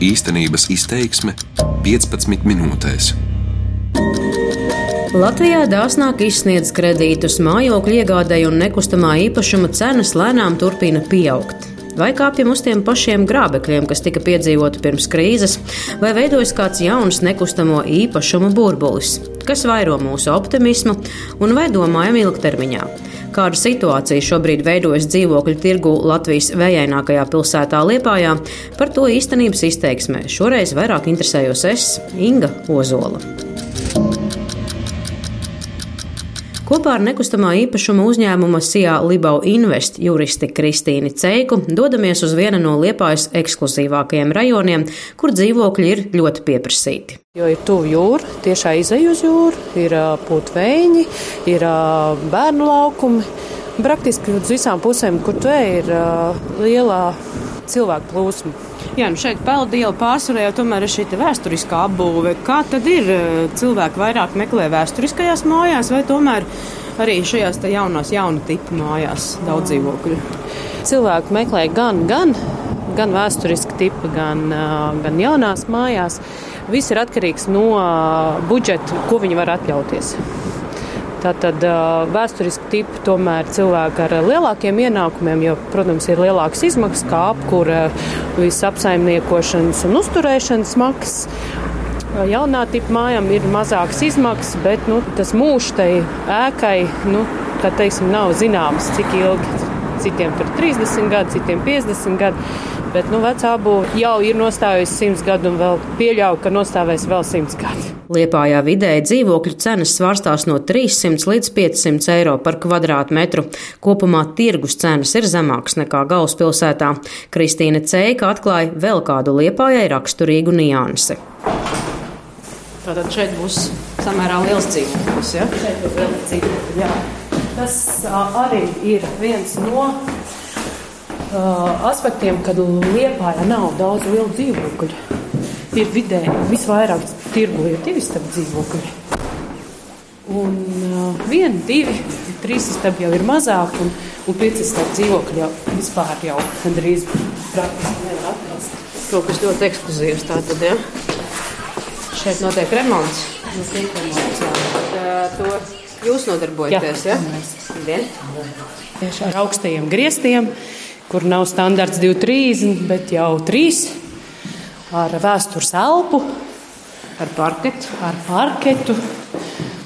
Īstenības izteiksme 15 minūtēs. Latvijā dāsnāk izsniedz kredītus, mājokļu iegādēju un nekustamā īpašuma cenas lēnām turpina pieaugt. Vai kāpjam uz tiem pašiem grābekļiem, kas tika piedzīvoti pirms krīzes, vai veidojas kāds jauns nekustamo īpašumu burbulis, kas vairo mūsu optimismu un vai domājam ilgtermiņā. Kāda situācija šobrīd veidojas dzīvokļu tirgu Latvijas vējainākajā pilsētā Liepājā, par to īstenības izteiksmē šoreiz vairāk interesējos es, Inga Ozola. Kopā ar nekustamā īpašuma uzņēmuma SIA Libau Invest juristi Kristīni Ceiku dodamies uz vienu no Liepājas ekskluzīvākajiem rajoniem, kur dzīvokļi ir ļoti pieprasīti. Jo ir tuvu jūra, tiešā izeja uz jūru, ir putveņi, ir bērnu laukumi. Praktiski uz visām pusēm, kur tu ej, ir lielā cilvēku plūsma. Jā, nu šeit peldiela pārsvarā jau tomēr ir šī vēsturiskā apbūve. Kā tad ir? Cilvēki vairāk meklē vēsturiskajās mājās vai tomēr arī šajās jaunās, jauna tipa mājās daudz dzīvokļu? Cilvēki meklē gan, gan, gan vēsturiski tipa, gan, gan jaunās mājās. Viss ir atkarīgs no budžeta, ko viņi var atļauties. Tātad vēsturiski tipi tomēr cilvēki ar lielākiem ienākumiem, jo, protams, ir lielākas izmaksas, kā apkūra, visas apsaimniekošanas un uzturēšanas maksas. Jaunā tipa mājām ir mazākas izmaksas, bet nu, tas mūžs tai ēkai, nu, teiksim, nav zināms, cik ilgi. Citiem tur 30 gadi, citiem 50 gadi. Bet nu, vecā būva jau ir nostājusi 100 gadu un vēl pieļauju, ka nostāvēs vēl 100 gadu. Liepājā vidēji dzīvokļu cenas svārstās no 300 līdz 500 eiro par kvadrātmetru. Kopumā tirgus cenas ir zemākas nekā galvaspilsētā. Kristīne Ceika atklāja vēl kādu Liepājai raksturīgu niansi. Tātad šeit būs samērā liels dzīvoklis. Ja? Šeit ir liels dzīvoklis. Jā. Tas arī ir viens no uh, aspektiem, kad Liepājā nav daudz lielu dzīvokļu ir vidēji visvairāk tirgu ir divi stabi dzīvokļi. Un uh, viena, divi, trīs stabi jau ir mazāk, un, un pieci stabi dzīvokļi jau vispār jau gandrīz praktiski nevar atrast. Kaut kas ļoti ekskluzīvs tātad, ja? Šeit notiek remonts. Notiek remonts, jā. Bet, to jūs nodarbojaties, jā? ja? Tieši ar augstajiem griestiem, kur nav standarts 2,30, bet jau 3 ar vēstures elpu, ar parketu, ar parketu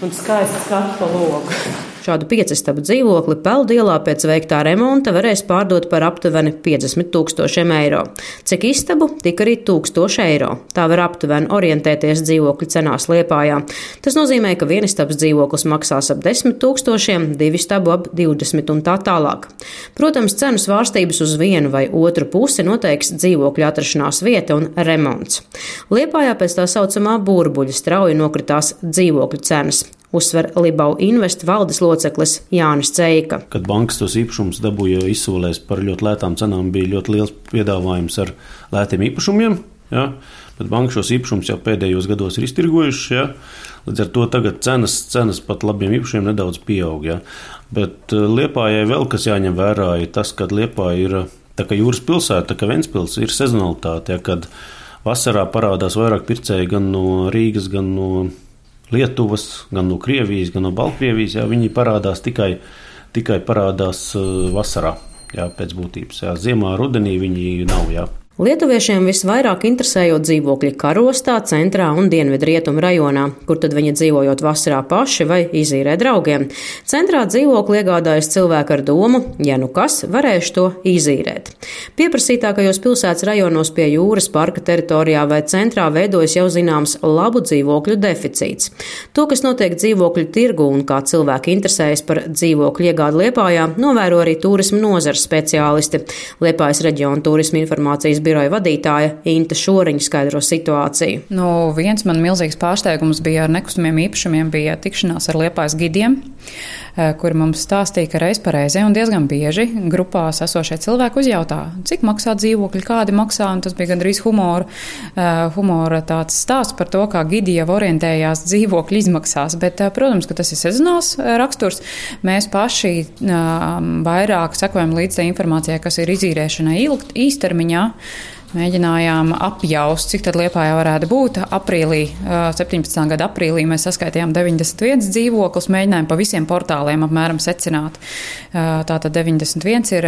un skaistu skatu logu. Šādu piecistabu dzīvokli Peldielā pēc veiktā remonta varēs pārdot par aptuveni 50 tūkstošiem eiro. Cik istabu, tik arī 1000 eiro. Tā var aptuveni orientēties dzīvokļu cenās Liepājā. Tas nozīmē, ka vienistabs dzīvoklis maksās ap 10 tūkstošiem, divi stabu ap 20 un tā tālāk. Protams, cenu svārstības uz vienu vai otru pusi noteiks dzīvokļu atrašanās vieta un remonts. Liepājā pēc tā saucamā burbuļa strauji nokritās dzīvokļu cenas uzsver Libau Invest valdes loceklis Jānis Ceika. Kad bankas tos īpašumus dabūja izsolēs par ļoti lētām cenām, bija ļoti liels piedāvājums ar lētiem īpašumiem. Ja? Bet banka šos īpašumus jau pēdējos gados ir iztirgojušas. Ja? Līdz ar to tagad cenas, cenas pat labiem īpašumiem nedaudz pieaug. Ja? Bet eh, Liepājai vēl kas jāņem vērā ir tas, ka Liepāja ir tā kā jūras pilsēta, kā Ventspils ir sezonalitāte, ja? kad vasarā parādās vairāk pircēji gan no Rīgas, gan no Lietuvas, gan no Krievijas, gan no Baltkrievijas. Jā, viņi parādās tikai, tikai parādās uh, vasarā, jā, pēc būtības. Jā. Ziemā, rudenī viņi nav. Jā. Lietuviešiem visvairāk interesējot dzīvokļi karostā, centrā un dienvidrietumu rajonā, kur tad viņi dzīvojot vasarā paši vai izīrē draugiem. Centrā dzīvokli iegādājas cilvēki ar domu, ja nu kas, varēšu to izīrēt. Pieprasītākajos pilsētas rajonos pie jūras parka teritorijā vai centrā veidojas jau zināms labu dzīvokļu deficīts. To, kas notiek dzīvokļu tirgu un kā cilvēki interesējas par dzīvokļu iegādi Liepājā, novēro arī turismu nozars speciālisti. Liepājas reģiona turisma informācijas biroja vadītāja Inta Šoriņa skaidro situāciju. Nu, viens man milzīgs pārsteigums bija ar nekustamiem īpašumiem, bija tikšanās ar Liepājas gidiem, eh, kuri mums stāstīja, ka reiz pareizi un diezgan bieži grupās esošie cilvēki uzjautā, cik maksā dzīvokļi, kādi maksā, tas bija gandrīz humora, eh, humora tāds stāsts par to, kā gidi jau orientējās dzīvokļu izmaksās, bet, eh, protams, ka tas ir sezonāls raksturs. Mēs paši vairāk sekojam līdz tai informācijai, kas ir izīrēšanai ilgt, īstermiņā, Mēģinājām apjaust, cik tad Liepājā varētu būt. Aprīlī, 17. gada aprīlī mēs saskaitījām 91 dzīvoklis, mēģinājām pa visiem portāliem apmēram secināt. Tātad 91 ir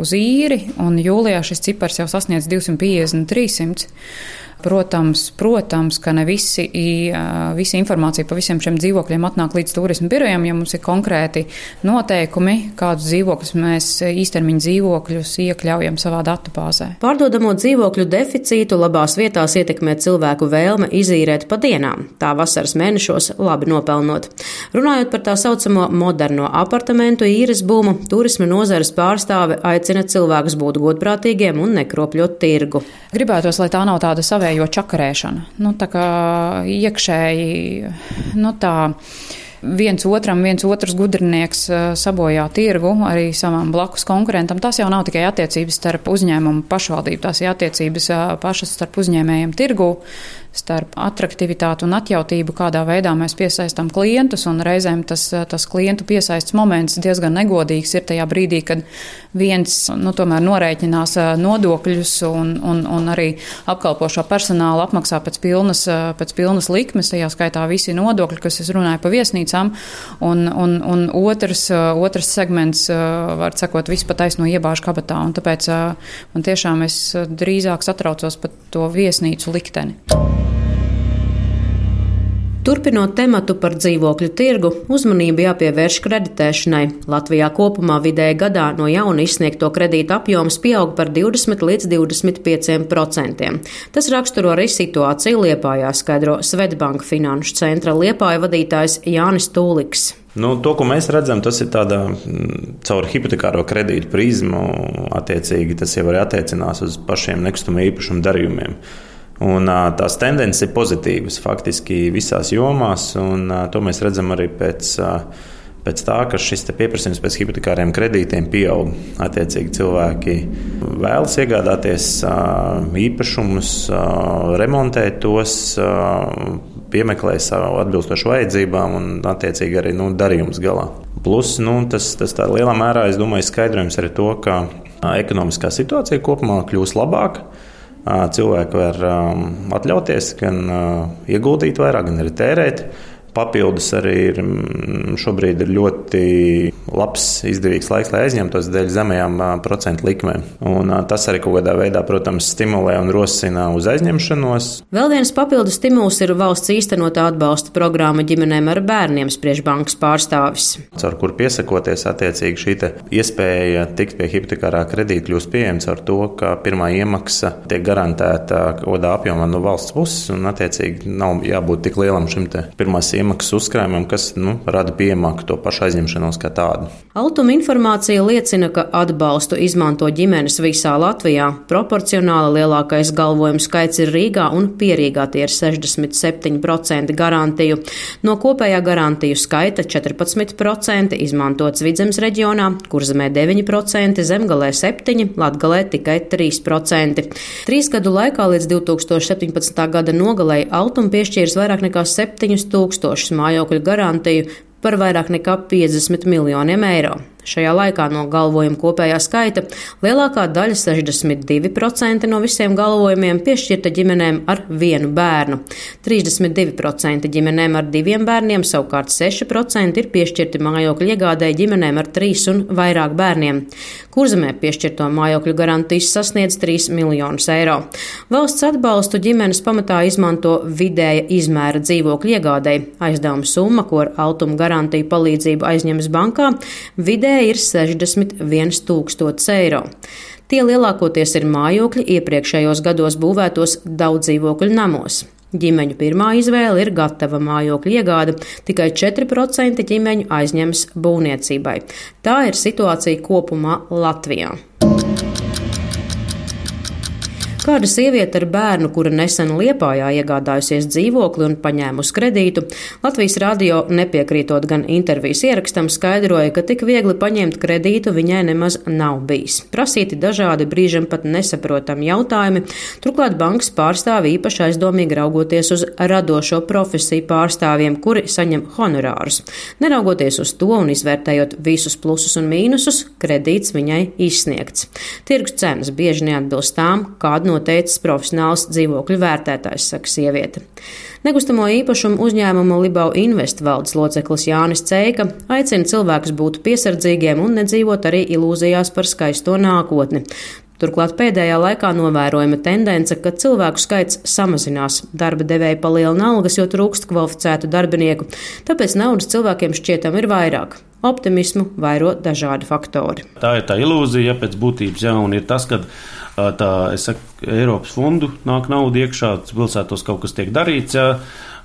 uz īri, un jūlijā šis cipars jau sasniedz 250, 300. Protams, protams, ka ne visi, visa informācija par visiem šiem dzīvokļiem atnāk līdz turismu birojam, jo mums ir konkrēti noteikumi, kādus dzīvokļus mēs īstermiņa dzīvokļus iekļaujam savā datubāzē. Pārdodamo dzīvokļu deficītu labās vietās ietekmē cilvēku vēlme izīrēt pa dienām, tā vasaras mēnešos labi nopelnot. Runājot par tā saucamo moderno apartamentu īres būmu, turisma nozares pārstāve aicina cilvēkus būt godprātīgiem un nekropļot tirgu. Gribētos, lai tā nav tāda savēja iekšējo čakarēšanu. Nu, tā kā iekšēji, nu tā viens otram, viens otrs gudrinieks sabojā tirgu arī savam blakus konkurentam. Tas jau nav tikai attiecības starp uzņēmumu pašvaldību, tās ir attiecības pašas starp uzņēmējiem tirgu, starp attraktivitāti un atjautību, kādā veidā mēs piesaistām klientus. Reizēm tas, tas klientu piesaistes moments diezgan negodīgs ir tajā brīdī, kad viens nu, tomēr norēķinās nodokļus un, un, un arī apkalpošo personālu apmaksā pēc pilnas, pēc pilnas likmes, tajā skaitā visi nodokļi, kas es runāju pa viesnīcām, un, un, un otrs, otrs segments, var sakot, viss pat taisno iebāžu kabatā. Un tāpēc man tiešām es drīzāk satraucos par to viesnīcu likteni. Turpinot tematu par dzīvokļu tirgu, uzmanību jāpievērš kreditēšanai. Latvijā kopumā vidēji gadā no jauna izsniegto kredītu apjoms pieaug par 20 līdz 25 procentiem. Tas raksturo arī situāciju Liepājā, skaidro Svetbanka finanšu centra Liepāja vadītājs Jānis Tūliks. Nu, to, ko mēs redzam, tas ir tādā mm, caur hipotekāro kredītu prizmu. Attiecīgi, tas jau arī attiecinās uz pašiem nekustamā īpašuma darījumiem. Un, tās tendences ir pozitīvas faktiski visās jomās, un to mēs redzam arī pēc, pēc tā, ka šis pieprasījums pēc hipotekāriem kredītiem pieaug. Attiecīgi cilvēki vēlas iegādāties īpašumus, remontēt tos, piemeklē savu atbilstošu vajadzībām un, attiecīgi, arī nu, darījums galā. Plus, nu, tas, tas lielā mērā, es domāju, skaidrojums arī to, ka ekonomiskā situācija kopumā kļūs labāka cilvēki var atļauties gan ieguldīt vairāk, gan arī tērēt. Papildus arī ir, mm, šobrīd ir ļoti labs, izdevīgs laiks, lai aizņemtos dēļ zemajām procentu likmēm. Un, tas arī kaut kādā veidā, protams, stimulē un rosina uz aizņemšanos. Vēl viens papildus stimuls ir valsts īstenotā atbalsta programma ģimenēm ar bērniem, spriež bankas pārstāvis. Caur kur piesakoties, attiecīgi šī iespēja tikt pie hipotekārā kredīta kļūst pieejams ar to, ka pirmā iemaksa tiek garantēta kaut kādā apjomā no valsts puses, un attiecīgi nav jābūt tik lielam šim pirmās iemaksas iemaksas uzkrājumam, kas nu, rada piemāku to pašu aizņemšanos kā tādu. Altuma informācija liecina, ka atbalstu izmanto ģimenes visā Latvijā. Proporcionāli lielākais galvojumu skaits ir Rīgā un Pierīgā tie ir 67% garantiju. No kopējā garantiju skaita 14% izmantots Vidzemes reģionā, Kurzemē 9%, Zemgalē 7%, Latgalē tikai 3%. Trīs gadu laikā līdz 2017. gada nogalēji Altuma piešķīris vairāk nekā 7000 tūkstošus mājokļu garantiju par vairāk nekā 50 miljoniem eiro. Šajā laikā no galvojuma kopējā skaita lielākā daļa, 62% no visiem galvojumiem, piešķirta ģimenēm ar vienu bērnu. 32% ģimenēm ar diviem bērniem, savukārt 6% ir piešķirti mājokļu iegādēji ģimenēm ar trīs un vairāk bērniem. Kurzemē piešķirto mājokļu garantijas sasniedz 3 miljonus eiro. Valsts atbalstu ģimenes pamatā izmanto vidēja izmēra dzīvokļu iegādēji. Aizdevuma summa, ko ar automu garantiju palīdzību aizņemas bankā, vidēji ir 61 tūkstots eiro. Tie lielākoties ir mājokļi iepriekšējos gados būvētos daudz dzīvokļu namos. Ģimeņu pirmā izvēle ir gatava mājokļa iegāde, tikai 4% ģimeņu aizņems būvniecībai. Tā ir situācija kopumā Latvijā. Kāda sieviete ar bērnu, kura nesen Liepājā iegādājusies dzīvokli un paņēmusi kredītu, Latvijas radio nepiekrītot gan intervijas ierakstam, skaidroja, ka tik viegli paņemt kredītu viņai nemaz nav bijis. Prasīti dažādi brīžam pat nesaprotami jautājumi, turklāt bankas pārstāvi īpaši aizdomīgi raugoties uz radošo profesiju pārstāvjiem, kuri saņem honorārus. Neraugoties uz to un izvērtējot visus plusus un mīnusus, kredīts viņai izsniegts. Tirgus cenas bieži neatbilst tām, kādu noteicis profesionāls dzīvokļu vērtētājs, saka sieviete. Nekustamo īpašumu uzņēmuma Libau Invest valdes loceklis Jānis Ceika aicina cilvēkus būt piesardzīgiem un nedzīvot arī ilūzijās par skaisto nākotni. Turklāt pēdējā laikā novērojama tendence, ka cilvēku skaits samazinās. Darba devēja palielina algas, jo trūkst kvalificētu darbinieku, tāpēc naudas cilvēkiem šķietam ir vairāk. Optimismu vairo dažādi faktori. Tā ir tā ilūzija, ja pēc būtības, ja, un ir tas, ka tā, saku, Eiropas fondu nāk nauda iekšā, pilsētos kaut kas tiek darīts, ja,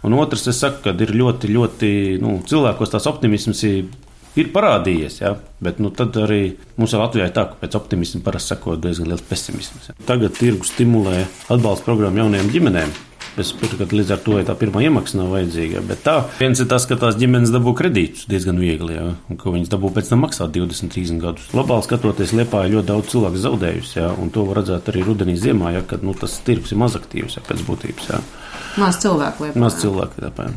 un otrs, es saku, ka ir ļoti, ļoti, nu, cilvēkos tās optimisms ir ir parādījies. Ja? Bet nu, tad arī mums Latvijā ir tā, ka pēc optimisma parasti seko diezgan liels pesimisms. Ja? Tagad tirgus stimulē atbalsta programmu jaunajām ģimenēm. Es saprotu, ka līdz ar to tā pirmā iemaksa nav vajadzīga. Bet tā, viens ir tas, ka tās ģimenes dabū kredītus diezgan viegli, ja, un ka viņas dabū pēc tam maksāt 20, 30 gadus. Globāli skatoties, Liepā ir ļoti daudz cilvēku zaudējusi, ja, un to var redzēt arī rudenī, ziemā, ja, kad nu, tas tirgus ir mazaktīvs ja, pēc būtības. Ja. Maz cilvēku liepā. Maz cilvēku liepā.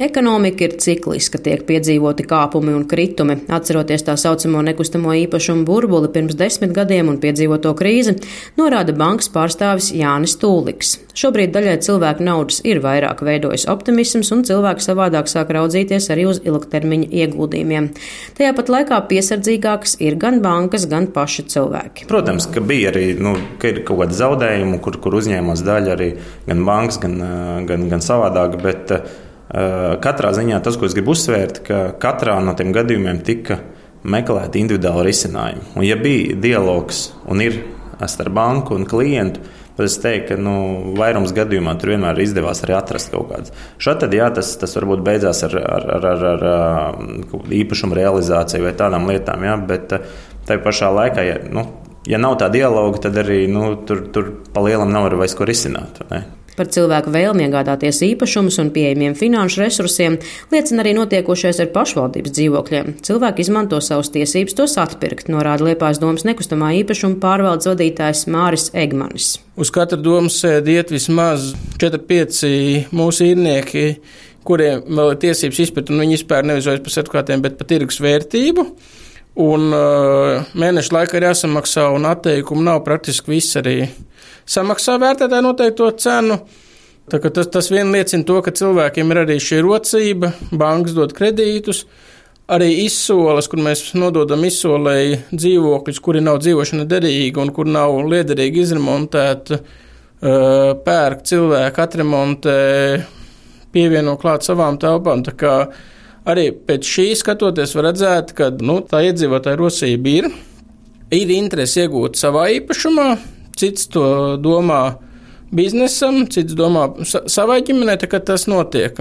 Ekonomika ir cikliska, tiek piedzīvoti kāpumi un kritumi. Atceroties tā saucamo nekustamo īpašumu burbuli pirms desmit gadiem un piedzīvoto krīzi, norāda bankas pārstāvis Jānis Tūliks. Šobrīd daļai cilvēku naudas ir vairāk veidojis optimisms, un cilvēki savādāk sāk raudzīties arī uz ilgtermiņa ieguldījumiem. Tajā pat laikā piesardzīgākas ir gan bankas, gan paši cilvēki. Protams, ka bija arī nu, ka kaut kāda zaudējuma, kur, kur uzņēmās daļa arī gan bankas, gan, gan, gan savādāk. Bet, Eh, katrā ziņā tas, ko es gribu uzsvērt, ka katrā no tiem gadījumiem tika meklēti individuāli risinājumi. Un, ja bija dialogs un ir starp banku un klientu, tad es teiktu, ka nu, vairums gadījumā tur vienmēr izdevās arī atrast kaut kādas. Šādi jā, tas, tas varbūt beidzās ar, ar, ar, ar, ar, ar īpašumu realizāciju vai tādām lietām, jā, bet eh, tajā pašā laikā. Ja, nu, Ja nav tā dialoga, tad arī nu, tur, tur pa lielam nav vairs ko risināt. Par cilvēku vēlmi iegādāties īpašumus un pieejamiem finanšu resursiem liecina arī notiekošais ar pašvaldības dzīvokļiem. Cilvēki izmanto savas tiesības tos atpirkt, norāda Liepājas domas nekustamā īpašuma pārvaldes vadītājs Māris Egmanis. Uz katru domu sēdi iet vismaz 4-5 mūsu īrnieki, kuriem vēl ir tiesības izpēt, un viņi izpēr nevis vairs par certifikātiem, bet par tirgus vērtību. Un uh, mēneša laikā ir jāsamaksā, un atteikumu nav praktiski viss arī samaksā vērtētāji noteikto cenu. Tas, tas vien liecina to, ka cilvēkiem ir arī šī rocība, bankas dod kredītus, arī izsoles, kur mēs nododam izsolēji dzīvokļus, kuri nav dzīvošana derīgi un kur nav liederīgi izremontēti, pērk cilvēku, atremontē, pievieno klāt savām telpām. Arī pēc šī skatoties, var redzēt, ka nu, tā iedzīvotāja rosība ir. Ir interese iegūt savā īpašumā, cits to domā biznesam, cits domā savai ģimenei, tā kā tas notiek.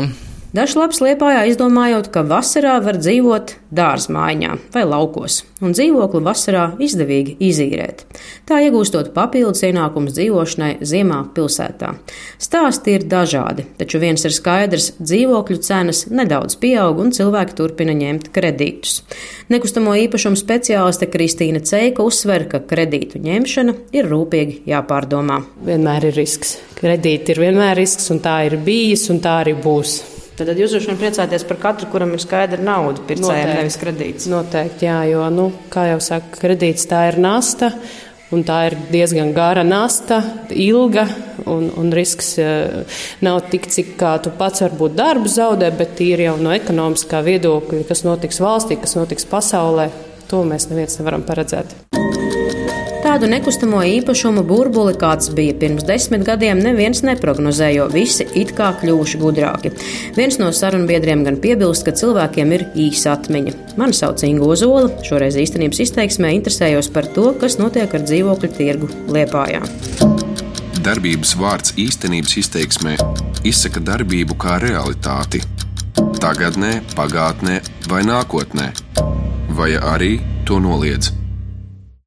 Dažs labs liepājā izdomājot, ka vasarā var dzīvot dārzmaiņā vai laukos, un dzīvokli vasarā izdevīgi izīrēt. Tā iegūstot papildus ienākumus dzīvošanai ziemā pilsētā. Stāsti ir dažādi, taču viens ir skaidrs - dzīvokļu cenas nedaudz pieaug un cilvēki turpina ņemt kredītus. Nekustamo īpašumu speciāliste Kristīna Ceika uzsver, ka kredītu ņemšana ir rūpīgi jāpārdomā. Vienmēr ir risks. Kredīti ir vienmēr risks, un tā ir bijis, un tā arī būs. Tad jūs droši vien priecāties par katru, kuram ir skaidra nauda, pircējiem, nevis kredīts. Noteikti, jā, jo, nu, kā jau saka, kredīts tā ir nasta. Un tā ir diezgan gara nasta, ilga, un, un risks uh, nav tik, cik kā tu pats varbūt darbu zaudē, bet tīri jau no ekonomiskā viedokļa, kas notiks valstī, kas notiks pasaulē, to mēs neviens nevaram paredzēt. Tādu nekustamo īpašumu burbuli, kāds bija pirms desmit gadiem, neviens neprognozēja, jo visi it kā kļuvuši gudrāki. Viens no sarunbiedriem gan piebilst, ka cilvēkiem ir īsa atmiņa. Mani sauc Inga Ozola, šoreiz īstenības izteiksmē interesējos par to, kas notiek ar dzīvokļu tirgu Liepājā. Darbības vārds īstenības izteiksmē izsaka darbību kā realitāti. Tagatnē, pagātnē vai nākotnē, vai arī to noliedz.